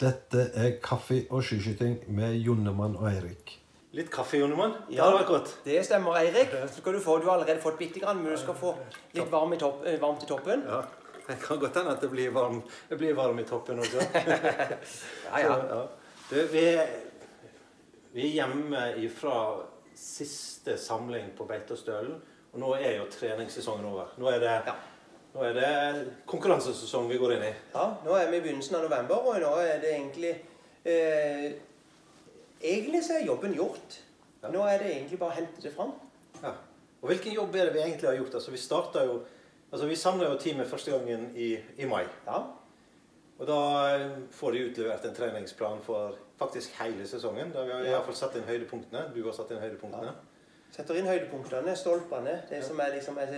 Dette er Kaffe og skiskyting med Jonnemann og Eirik. Litt kaffe, Jonnemann? Det Ja. hadde vært godt. Det stemmer, Eirik. Så skal du, få, du har allerede fått bitte grann, men du skal få litt varm i topp, eh, varmt i toppen. Ja. Det kan godt hende at det blir varm, det blir varm i toppen også. Ja, ja. Så, ja. Du, vi, vi er hjemme fra siste samling på Beitostølen. Og nå er jo treningssesongen over. Nå er det, Ja. Nå er det konkurransesesong vi går inn i. Ja, nå er vi i begynnelsen av november, og nå er det egentlig eh, Egentlig så er jobben gjort. Ja. Nå er det egentlig bare å hente det fram. Ja. Og hvilken jobb er det vi egentlig har gjort? Altså, vi starta jo, altså vi samla jo teamet første gangen i, i mai. Ja. Og da eh, får de utlevert en treningsplan for faktisk hele sesongen. Da vi har i Ja. hvert fall satt inn høydepunktene. Du har satt inn høydepunktene. Setter inn høydepunktene, stolpene, det som er liksom er,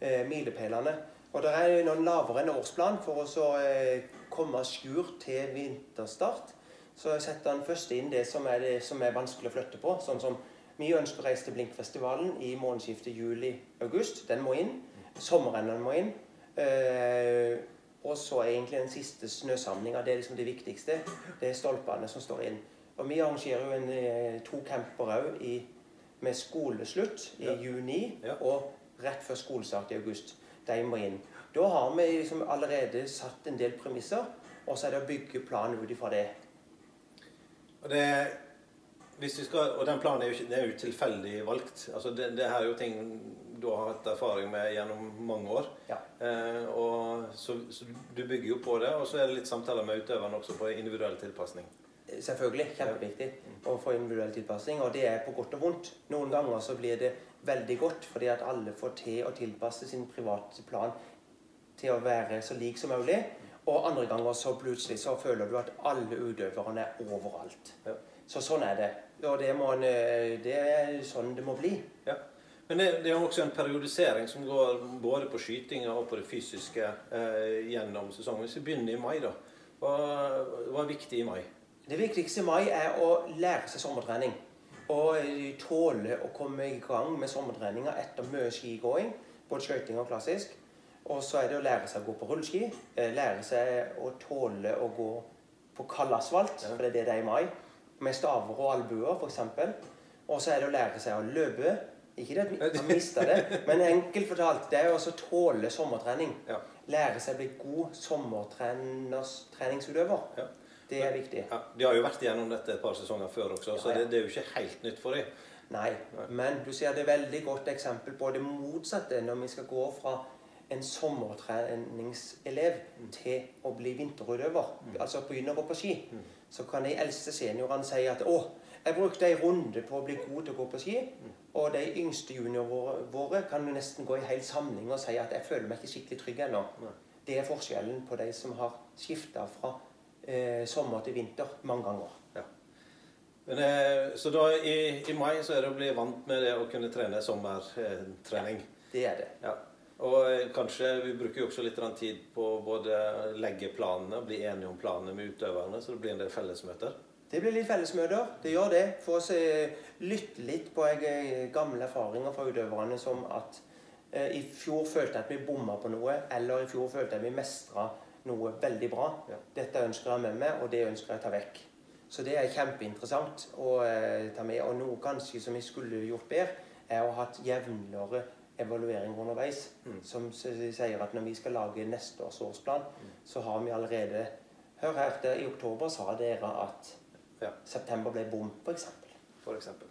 eh, milepælene. Og det er noen lavere enn årsplan for å så, eh, komme skur til vinterstart. Så setter han først inn det som er, det som er vanskelig å flytte på. Sånn som vi ønsker å reise til Blinkfestivalen i månedsskiftet juli-august. Den må inn. Sommerrennene må inn. Eh, og så er egentlig den siste snøsamlinga det er liksom det viktigste. Det er stolpene som står inn. Og vi arrangerer jo en, eh, to camper òg med skoleslutt i Ja. juni Ja. og rett før skolestart i august. De må inn. Da har vi liksom allerede satt en del premisser, og så er det å bygge planen ut ifra det. Og, det, skal, og den planen er jo, ikke, er jo tilfeldig valgt. Altså det, det her er jo ting du har hatt erfaring med gjennom mange år. Ja. Eh, og, så, så du bygger jo på det, og så er det litt samtaler med utøverne også på individuell tilpasning. Selvfølgelig. Kjempeviktig å få individuell tilpassing. og det er på godt og vondt. Noen ganger så blir det veldig godt fordi at alle får til å tilpasse sin private plan til å være så lik som mulig. Og andre ganger så plutselig så føler du at alle utøverne er overalt. Ja. Så sånn er det. Og det, må eh, det er sånn det må bli. Ja. Men det, det er også en periodisering som går både på skytinga og på det fysiske eh, gjennom sesongen. Hvis vi begynner i mai, da. Hva, hva er viktig i mai? Det viktigste i mai er å lære seg sommertrening. Og eh, tåle å komme i gang med sommertreninga etter mye skigåing. Både skøyting og klassisk. Og så er det å lære seg å gå på rulleski. eh, Lære seg å tåle å gå på kald asfalt, for det er det det er i mai. Med staver og albuer, f.eks. Og så er det å lære seg å løpe. Ikke det at vi mister det, men enkelt fortalt, det er å tåle sommertrening. Lære seg å bli god sommertreningsutøver. Ja. Det er viktig. Ja, de har jo vært igjennom dette et par sesonger før også, så Ja, så det, det er jo ikke helt nytt for dem. Nei, men du ser det er veldig godt eksempel på det motsatte når vi skal gå fra en sommertreningselev til å bli vinterutøver, altså begynne å gå på ski. Så kan de eldste seniorene si at 'Å, jeg brukte ei runde på å bli god til å gå på ski', og de yngste juniorene våre kan jo nesten gå i hel samling og si at 'jeg føler meg ikke skikkelig trygg ennå'. Det er forskjellen på de som har skifta fra eh, sommer til vinter mange ganger. Ja. Men, eh, så da i, i mai så er det å bli vant med det å kunne trene sommertrening. Det er det. Ja. Og eh, kanskje vi bruker jo også litt tid på både legge planene, bli enige om planene med utøverne, så det blir en del fellesmøter. Det blir litt fellesmøter. Det gjør det. For å lytte litt på eh, gamle erfaringer fra utøverne som at eh, i fjor følte jeg at vi bomma på noe, eller i fjor følte jeg at vi mestra noe veldig bra. Ja. Dette ønsker jeg med meg, og det ønsker jeg å ta vekk. Så det er kjempeinteressant å eh, ta med. Og noe kanskje som vi skulle gjort bedre, er å ha hatt jevnere evaluering underveis. Mm. Som sier at når vi skal lage neste års årsplan, så har vi allerede Hør her, der, i oktober sa dere at Ja. september ble bom, f.eks. For eksempel.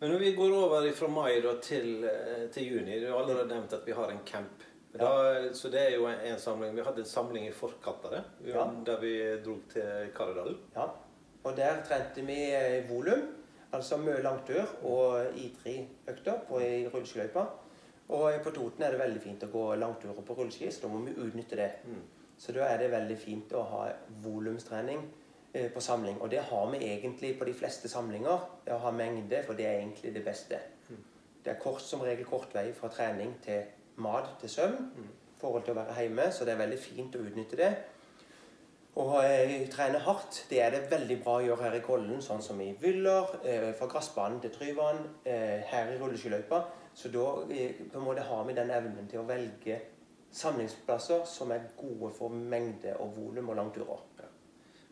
Men når vi går over fra mai da, til, eh, til juni Du har allerede nevnt at vi har en camp. Da, Så det er jo en, en samling. Vi hadde en samling i forkant av det, der vi dro til Karidalen. Ja. Og der trente vi eh, volum, altså mye langtur og I3-økter på i rulleskiløypa. Og på Toten er det veldig fint å gå langturer på rulleski, så da må vi utnytte det. Mm. Så da er det veldig fint å ha volumstrening eh, på samling. Og det har vi egentlig på de fleste samlinger. Å ha mengde, for det er egentlig det beste. Mm. Det er kort, som regel kort vei fra trening til mat til søvn. i forhold til å være hjemme, så det er veldig fint å utnytte det. Å eh, trene hardt, det er det veldig bra å gjøre her i Kollen, sånn som i Vyller, eh, fra gressbanen til Tryvann, eh, her i rulleskiløypa. Så da på en måte har vi den evnen til å velge samlingsplasser som er gode for mengde og volum og langturer.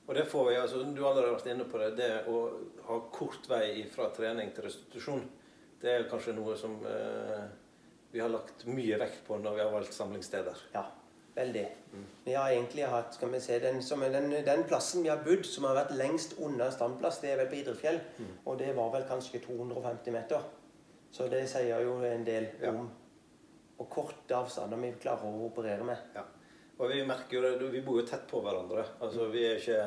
Og det får vi, altså, Du har allerede vært inne på det. Det å ha kort vei fra trening til restitusjon, det er kanskje noe som eh, vi har lagt mye vekt på når vi har valgt samlingssteder. Ja, veldig. Vi har egentlig hatt skal vi se, den, som den, den plassen vi har bodd som har vært lengst unna standplass, det er vel på Idrefjell. Og det var vel kanskje 250 meter. Så det sier jo en del Ja. om hvor korte avstander vi klarer å operere med. Ja. Og vi merker jo det, vi bor jo tett på hverandre. Altså, vi er ikke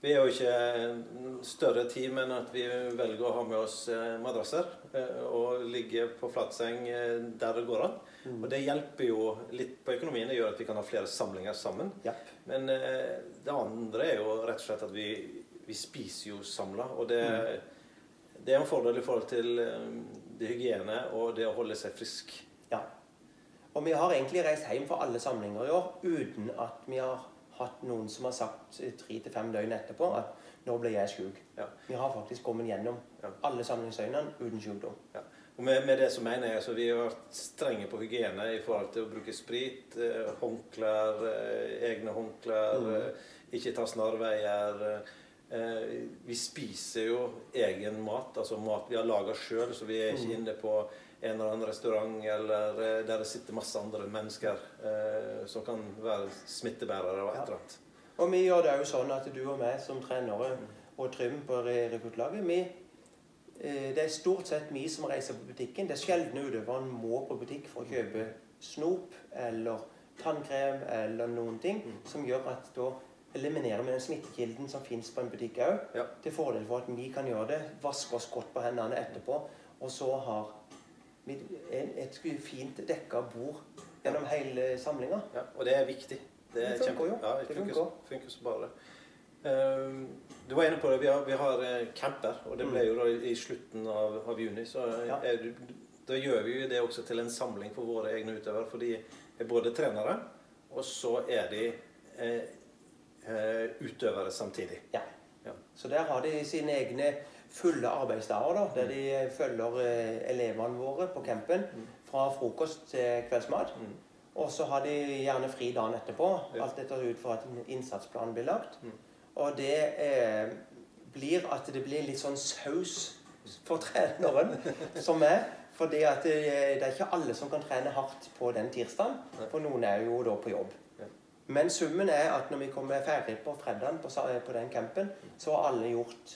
vi er jo ikke større team enn at vi velger å ha med oss eh, madrasser eh, og ligge på flatseng eh, der det går an. Og det hjelper jo litt på økonomien. Det gjør at vi kan ha flere samlinger sammen. Yep. Men det andre er jo rett og slett at vi, vi spiser jo samla. Og det, det er en fordel i forhold til det hygiene og det å holde seg frisk. Ja. Og vi har egentlig reist hjem for alle samlinger i år uten at vi har hatt noen som har sagt tre til fem døgn etterpå at 'nå ble jeg sjuk'. Ja. Vi har faktisk kommet gjennom Ja. alle samlingsdøgnene uten sykdom. Ja. Og med, med det så mener jeg altså, vi har vært strenge på hygiene i forhold til å bruke sprit, eh, håndklær, eh, egne håndklær, eh, ikke ta snarveier. Eh, vi spiser jo egen mat, altså mat vi har laga sjøl, så vi er ikke inne på en eller annen restaurant eller eh, der det sitter masse andre mennesker eh, som kan være smittebærere og et eller annet. Og vi gjør det jo sånn at du og meg som trenere og Trym på re- rekruttlaget eh, Det er stort sett vi som reiser på butikken. Det er sjelden utøveren må på butikk for å kjøpe snop eller tannkrem eller noen ting som gjør at da eliminerer vi den smittekilden som fins på en butikk òg. Ja. Til fordel for at vi kan gjøre det, vaske oss godt på hendene etterpå, og så har en- et fint dekka bord gjennom hele samlinga. Ja, og det er viktig. Det, er Det funker jo. Ja, det Det funker, funker. så bare. Ehm, du var inne på det. Vi har, vi har eh, camper, og det ble jo da i slutten av, av juni. Så eh, Mm. Ja. er, da gjør vi jo det også til en samling for våre egne utøvere. For de er både trenere, og så er de eh, eh, utøvere samtidig. Ja. Ja. Så der har de sine egne fulle arbeidsdager, da, der de følger eh, elevene våre på campen fra frokost til kveldsmat. Mm. Og så har de gjerne fri dagen etterpå, alt etter ut fra at innsatsplanen blir lagt. Mm. Og det eh, blir at det blir litt sånn saus for treneren som er. Fordi at det, det er ikke alle som kan trene hardt på den tirsdagen, for noen er jo da på jobb. Men summen er at når vi kommer ferdig på fredagen på, på den campen, så har alle gjort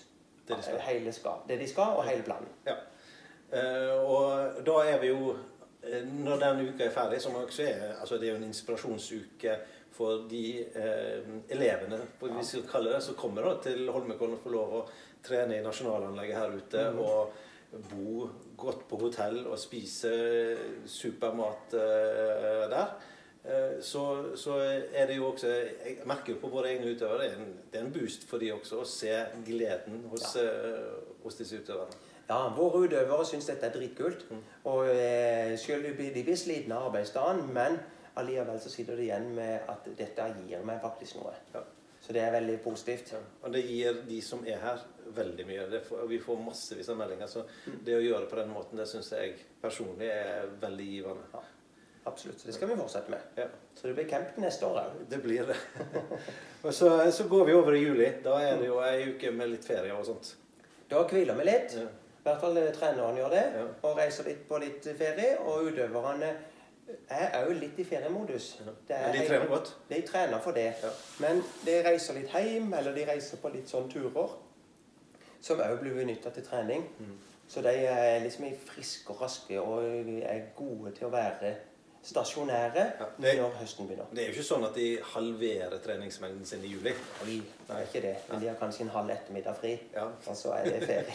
Det de skal. hele skal, det de skal, og hele planen. Ja. Eh, og da er vi jo eh, Når den uka er ferdig, som også er altså Det er jo en inspirasjonsuke for de eh, elevene hvis vi skal det, som kommer da til Holmenkollen og får lov å trene i nasjonalanlegget her ute. Og bo godt på hotell og spise supermat eh, der. Eh, så, så er det jo også Jeg merker jo på våre egne utøvere det er en, det er en boost for de også å se gleden hos, eh, hos disse utøverne. Ja, Våre utøvere syns dette er dritkult. Mm. Og eh, selv de blir, slitne av arbeidsdagen, men allikevel så sitter de igjen med at dette gir meg faktisk noe. Ja. Så det er veldig positivt. Ja, og det gir de som er her, veldig mye. Får, vi får massevis av meldinger. Så det å gjøre det på den måten, det syns jeg personlig er veldig givende. Absolutt. Det skal vi fortsette med. Ja, Så det blir camp neste år òg. det blir det. og så, så går vi over i juli. Da er det jo ei uke med litt ferie og sånt. Da hviler vi litt. Ja. I hvert fall eh, treneren gjør det. Ja. Og reiser litt på litt ferie. Og utøverne er òg litt i feriemodus. Det er de trener godt. De trener for det. Men de reiser litt hjem, eller de reiser på litt sånne turer. Som òg blir benytta til trening. Mm. Så de er liksom friske og raske og er gode til å være stasjonære Ja, når høsten begynner. Det er jo ikke sånn at de halverer treningsmengden sin i juli. Oi, det er ikke det. Men de har kanskje en halv ettermiddag fri, Ja. og så er det ferie.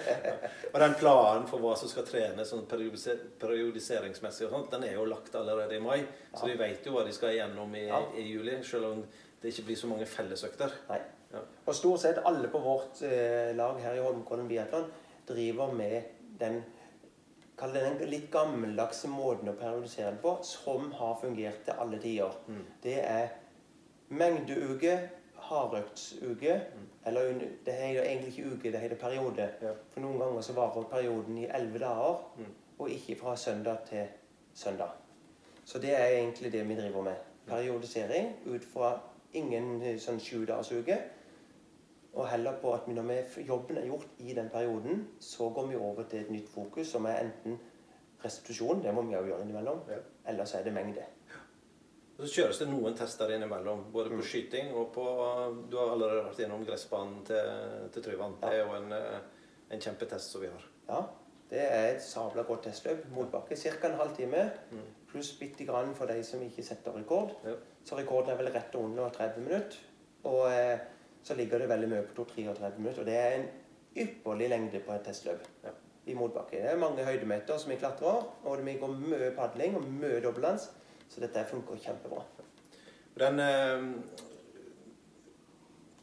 Og den planen for hva som skal trenes sånn periodiseringsmessig, og sånt, den er jo lagt allerede i mai. Så de vet jo hva de skal igjennom i, Ja. i juli, selv om det ikke blir så mange fellesøkter. Nei. Ja. Og stort sett alle på vårt eh, lag her i Holmenkollen biathlon driver med den Kall det den litt gammeldagse måten å periodisere det på, som har fungert til alle tider. Mm. Det er mengdeuke, hardøktsuke Eller det heter egentlig ikke uke, det heter periode. Ja. For noen ganger så varer perioden i elleve dager, Mm. og ikke fra søndag til søndag. Så det er egentlig det vi driver med. Periodisering ut fra ingen eh, sånn sjudagersuke. Og heller på at når vi, jobben er gjort i den perioden, så går vi over til et nytt fokus, som er enten restitusjon, det må vi òg gjøre innimellom, Ja. eller så er det mengde. Så kjøres det noen tester innimellom, både på skyting og på Du har allerede vært gjennom gressbanen til, til Tryvann. Det er jo en, eh, en kjempetest som vi har. Ja, det er et sabla godt testløp. Motbakke ca. en halv time. Mm. pluss bitte grann for de som ikke setter rekord. Ja. Så rekorden er vel rett under 30 minutter. Og eh, så ligger det veldig mye på 2-33 minutter. Og det er en ypperlig lengde på et testløp Ja. i motbakke. Det er mange høydemeter som vi klatrer, og vi går mye padling og mye dobbeltlands. Så dette funker kjempebra. Den eh,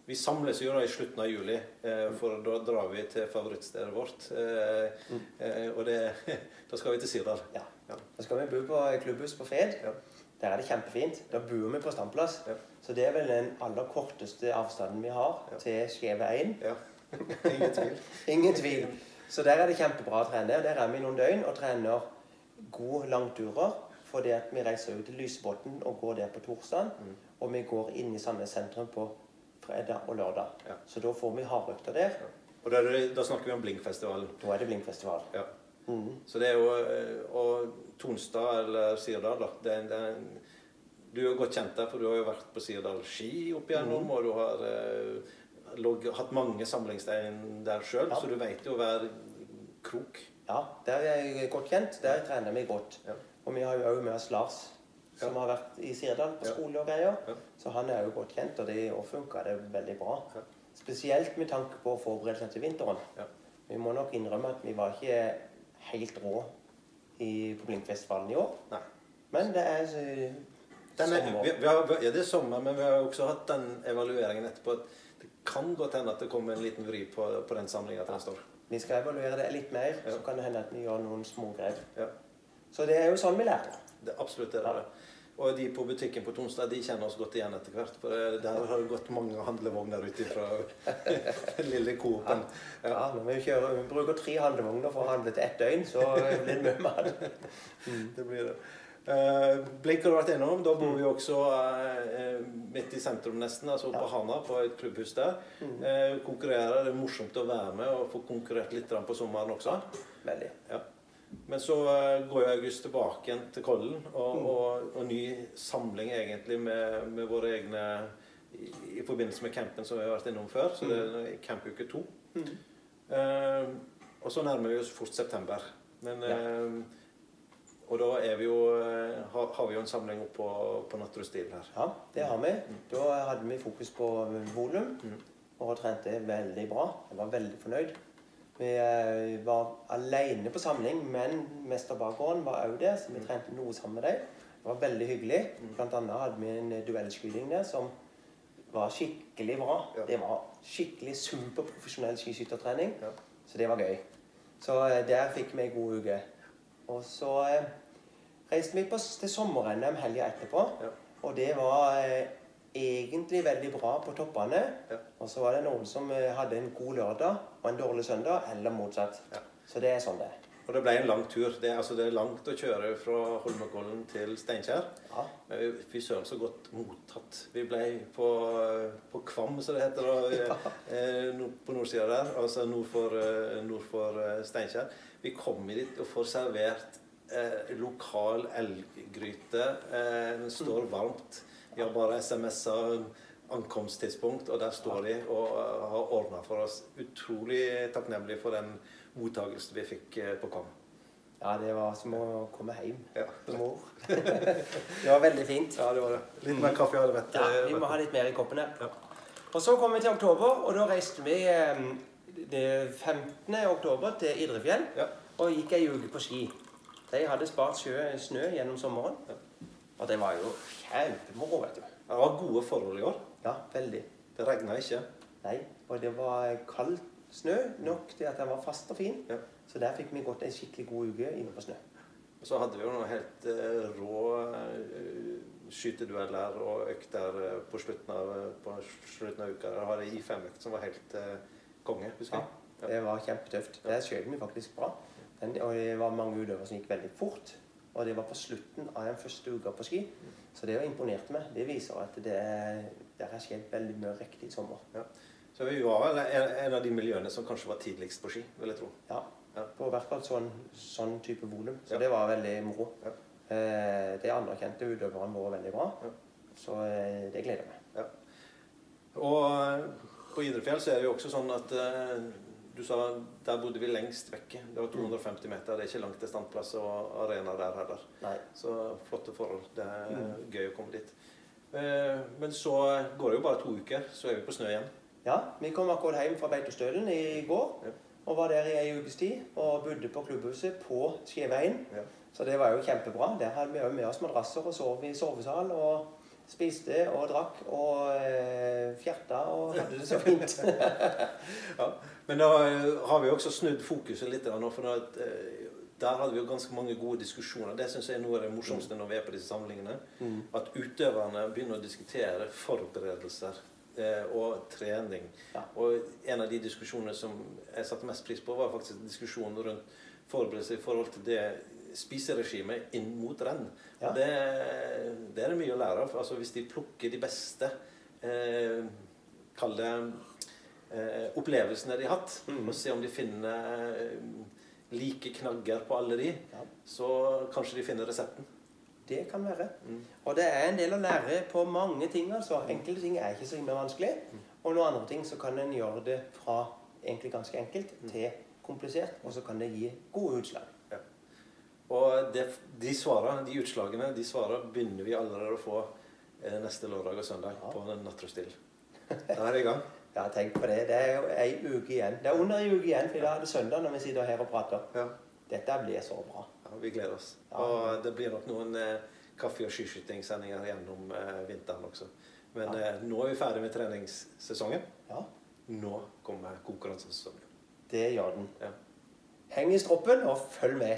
Vi samles jo da i slutten av juli, eh, for da drar vi til favorittstedet vårt. Eh, eh, og det, da skal vi til Sirdal. Ja. Ja. Da skal vi bo på klubbhus på Fred. Ja. Der er det kjempefint. Da bor vi på standplass. Ja. Så det er vel den aller korteste avstanden vi har Ja. til Skjeve 1. Ja. Ingen tvil. Ingen tvil. Så der er det kjempebra å trene. Der er vi i noen døgn og trener gode langturer. Fordi at vi reiser ut til Lysebotn og går der på torsdag. Mm. Og vi går inn i Sandnes sentrum på fredag og lørdag. Ja. Så da får vi hardøkter der. Og da, er da snakker vi om Blinkfestivalen. Da er det Blinkfestival. Ja. Så det er jo eh, Og Tonstad eller Sirdal, da. Det er, det er, du er jo godt kjent der, for du har jo vært på Sirdal ski opp igjennom, mm. og du har eh, log, hatt mange samlingsstein der sjøl, Ja. så du vet jo hver krok. Ja, der er jeg godt kjent. Der trener vi godt. Ja. Og vi har jo òg med oss Lars, som Ja. har vært i Sirdal på skole og greier. Så han er jo godt kjent, og det funka det veldig bra. Ja. Spesielt med tanke på å forberede seg til vinteren. Ja. Vi må nok innrømme at vi var ikke helt rå i, på Blinkfestivalen i år. Nei. Men det er eh, Den er, vi, vi har, ja, det er sommer, men vi har også hatt den evalueringen etterpå. Det kan godt hende at det kommer en liten vri på, på den samlinga til neste år. Vi skal evaluere det litt mer, Ja. så kan det hende at vi gjør noen smågrep. Ja. Så det er jo sånn vi lærer. Det, absolutt er det. Og de på butikken på Tonstad de kjenner oss godt igjen etter hvert. For der har det gått mange handlevogner ut fra den lille Coop-en. Ja. Ja, når vi, kjører, vi bruker tre handlevogner for å handle til ett døgn, så blir det mye mat. Det blir det. Uh, Blink har du vært innom. Da bor vi også uh, midt i sentrum nesten, altså på Ja. Hana, på et klubbhus der. Uh, konkurrerer. Det er morsomt å være med og få konkurrert litt på sommeren også. Veldig. Ja. Men så eh, går jo August tilbake igjen til Kollen, og, og, og ny samling egentlig med, med våre egne i, i forbindelse med campen som vi har vært innom før. Så det er campuke to. Mm. Eh, og så nærmer vi oss fort september. Men, Ja. eh, og da vi jo, eh, har, har vi jo en samling opp på, på Natterud her. Ja, det har vi. Da hadde vi fokus på volum, Mm. og trente veldig bra. Jeg var veldig fornøyd. Vi eh, var alene på samling, men mesterbakgården var òg der, så vi trente noe sammen med dem. Det var veldig hyggelig. Blant annet hadde vi en duellskyting der som var skikkelig bra. Ja. Det var skikkelig superprofesjonell skiskyttertrening, Ja. så det var gøy. Så eh, der fikk vi ei god uke. Og så eh, reiste vi på, til sommer-NM helga etterpå. Ja. Og det var eh, egentlig veldig bra på toppene. Og så var det noen som eh, hadde en god lørdag og en dårlig søndag, eller motsatt. Ja. Så det er sånn det er. Og det ble en lang tur. Det, er- altså, det er langt å kjøre fra Holmenkollen til Steinkjer. Ja. Men vi, fy søren så godt mottatt. Vi ble på, på Kvam, som det heter, da, eh, på nordsida der. Altså nord for, eh, nord for eh, Steinkjer. Vi kommer dit og får servert eh, lokal elggryte. Eh, står varmt. Vi har bare SMS-a ankomsttidspunkt, og der står de og eh, har ordna for oss. Utrolig takknemlig for den mottagelsen vi fikk eh, på Kom. ja, det var som å komme hjem Ja. til mor. det var veldig fint. ja, det var det. Litt mer kaffe hadde vært Ja, vi må ha litt mer i koppene. Ja. Og så kom vi til oktober, og da reiste vi eh, det 15. oktober til Idrefjell Ja. og gikk ei uke på ski. De hadde spart sjø, snø gjennom sommeren. Og det var jo kjempemoro, vet du. Det var gode forhold i år. Ja, veldig. Det regna ikke. Nei, og det var kald snø nok til at den var fast og fin. Ja. Så der fikk vi gått en skikkelig god uke inne på snø. Og så hadde vi jo noen helt uh, rå uh, skytedueller og økter uh, på slutten av, på slutten av uka. Da hadde jeg I5-økt som var helt eh, konge, husker Ja, det var kjempetøft. Der skjøt vi faktisk bra. Den, og det var mange utøvere som gikk veldig fort. Og det var på slutten av den første uka på ski. Så det imponerte meg. Det viser at det, det har skjedd veldig mye riktig i sommer. Så vi var vel en, av de miljøene som kanskje var tidligst på ski, vil jeg tro. Ja. Ja. På hvert fall sånn, sånn type volum. Så Ja. det var veldig moro. Ja. Eh, det anerkjente utøveren vår veldig bra. Ja. Så eh, det gleder meg. Og eh, på Idrefjell så er det jo også sånn at eh, du sa der bodde vi lengst vekke. Det var 250 meter. Det er ikke langt til standplass og arena der heller. Nei. Så flotte forhold. Det er gøy å komme dit. Eh, Men så går det jo bare to uker, så er vi på snø igjen. Ja, vi kom akkurat hjem fra Beitostølen i går. Ja. Og var der i ei ukes tid og bodde på klubbhuset på Skiveien. Ja. Så det var jo kjempebra. Der hadde vi òg med oss madrasser og sov i sovesal. Og spiste og drakk og eh, fjerta og hadde det så fint. Ja. Men da eh, har vi også snudd fokuset litt. For da, eh, der hadde vi jo ganske mange gode diskusjoner. Det syns jeg er noe av det morsomste når vi er på disse samlingene. Mm. At utøverne begynner å diskutere forberedelser eh, og trening. Ja. Og en av de diskusjonene som jeg satte mest pris på, var faktisk diskusjonen rundt forberedelser i forhold til det spiseregimet inn mot renn. Ja. Det, det er det mye å lære av. Altså Hvis de plukker de beste eh, Kall det eh, opplevelsene de har hatt, mm. og se om de finner eh, like knagger på alle de, Ja. så kanskje de finner resepten. Det kan være. Mm. Og det er en del å lære på mange ting. altså. Enkelte ting er ikke så himla vanskelig. Og noen andre ting så kan en gjøre det fra egentlig ganske enkelt til komplisert, og så kan det gi gode utslag. Og det, de svarene, de utslagene, de svarene begynner vi allerede å få eh, neste lørdag og søndag Ja. på Nattrøstill. Da er det i gang. Ja, tenk på det. Det er jo ei uke igjen. Det er under ei uke igjen, for da er det søndag når vi sitter her og prater. Ja. Dette blir så bra. ja, vi gleder oss. Og det blir nok noen eh, kaffe- og skiskytingsendinger gjennom eh, vinteren også. Men Ja. eh, nå er vi ferdig med treningssesongen. Ja, Nå kommer konkurransesesongen. det gjør den. Ja. Heng i stroppen og følg med.